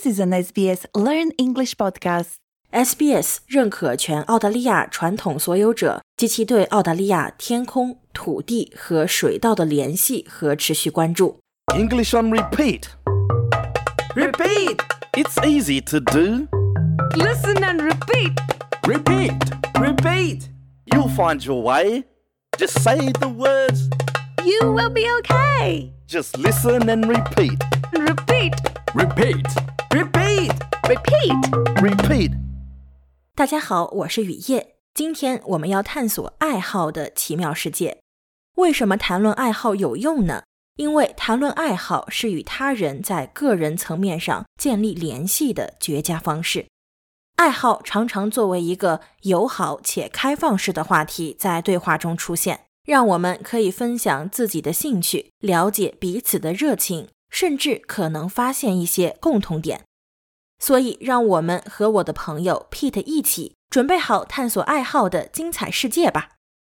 This is an SBS Learn English podcast. SBS 认可全澳大利亚传统所有者及其对澳大利亚天空、土地和水稻的联系和持续关注。 English on repeat. Repeat! It's easy to do. Listen and repeat. Repeat! Repeat! You'll find your way. Just say the words. You will be okay. Just listen and repeat. Repeat. Repeat! Repeat! Repeat. 大家好，我是雨夜。今天我们要探索爱好的奇妙世界。为什么谈论爱好有用呢？因为谈论爱好是与他人在个人层面上建立联系的绝佳方式。爱好常常作为一个友好且开放式的话题在对话中出现，让我们可以分享自己的兴趣，了解彼此的热情，甚至可能发现一些共同点。所以，让我们和我的朋友 Pete 一起准备好探索爱好的精彩世界吧。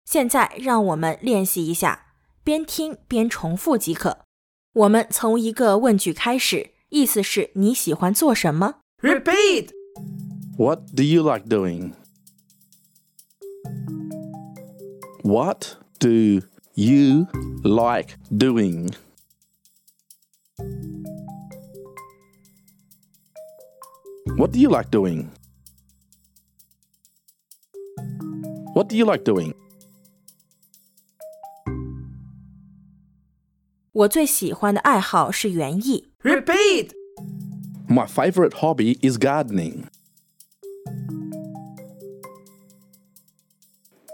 现在，让我们练习一下，边听边重复即可。我们从一个问句开始，意思是你喜欢做什么？Repeat! What do you like doing? What do you like doing? What do you like doing? What do you like doing? 我最喜欢的爱好是园艺。 Repeat! My favorite hobby is gardening.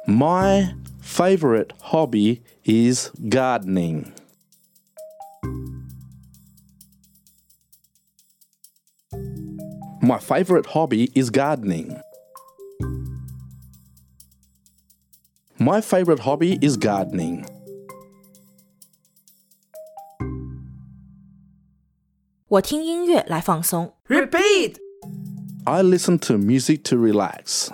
My favorite hobby is gardening. my favorite hobby is gardening. My favorite hobby is gardening. Repeat. I listen to music to relax.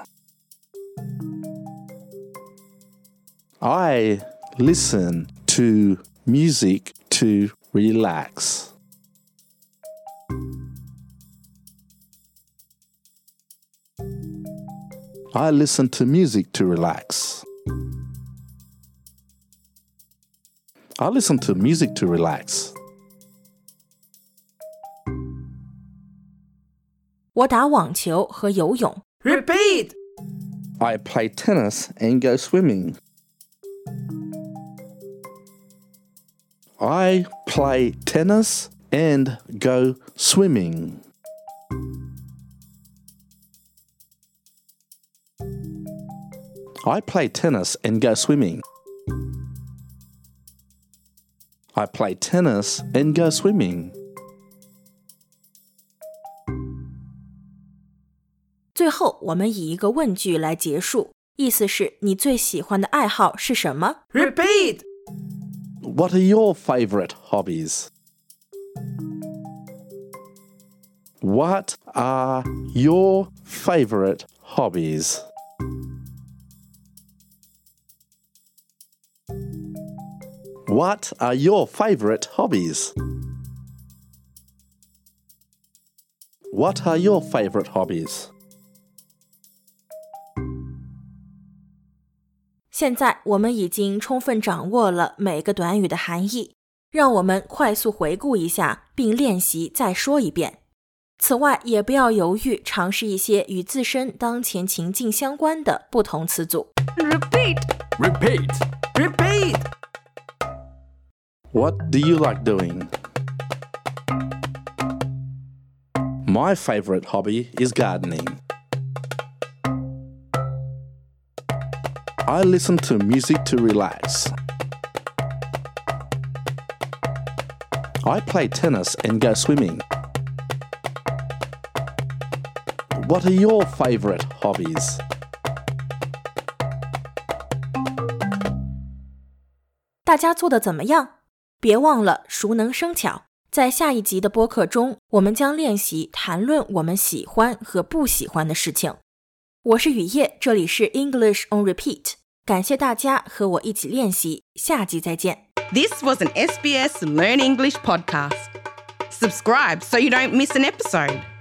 I listen to music to relax. I listen to music to relax. I listen to music to relax. 我打网球和游泳。 Repeat! I play tennis and go swimming. I play tennis and go swimming. I play tennis and go swimming. I play tennis and go swimming. 最后，我们以一个问句来结束，意思是你最喜欢的爱好是什么？ Repeat! What are your favorite hobbies? What are your favorite hobbies? What are your favorite hobbies? What are your favorite hobbies? 现在我们已经充分掌握了每个短语的含义，让我们快速回顾一下，并练习再说一遍。此外，也不要犹豫，尝试一些与自身当前情境相关的不同词组。Repeat. Repeat! Repeat! What do you like doing? My favorite hobby is gardening. I listen to music to relax. I play tennis and go swimming. What are your favorite hobbies? 别忘了熟能生巧。在下一集的播客中，我们将练习谈论我们喜欢和不喜欢的事情。我是雨夜，这里是 English on Repeat。感谢大家和我一起练习，下集再见。This was an SBS Learn English podcast. Subscribe so you don't miss an episode.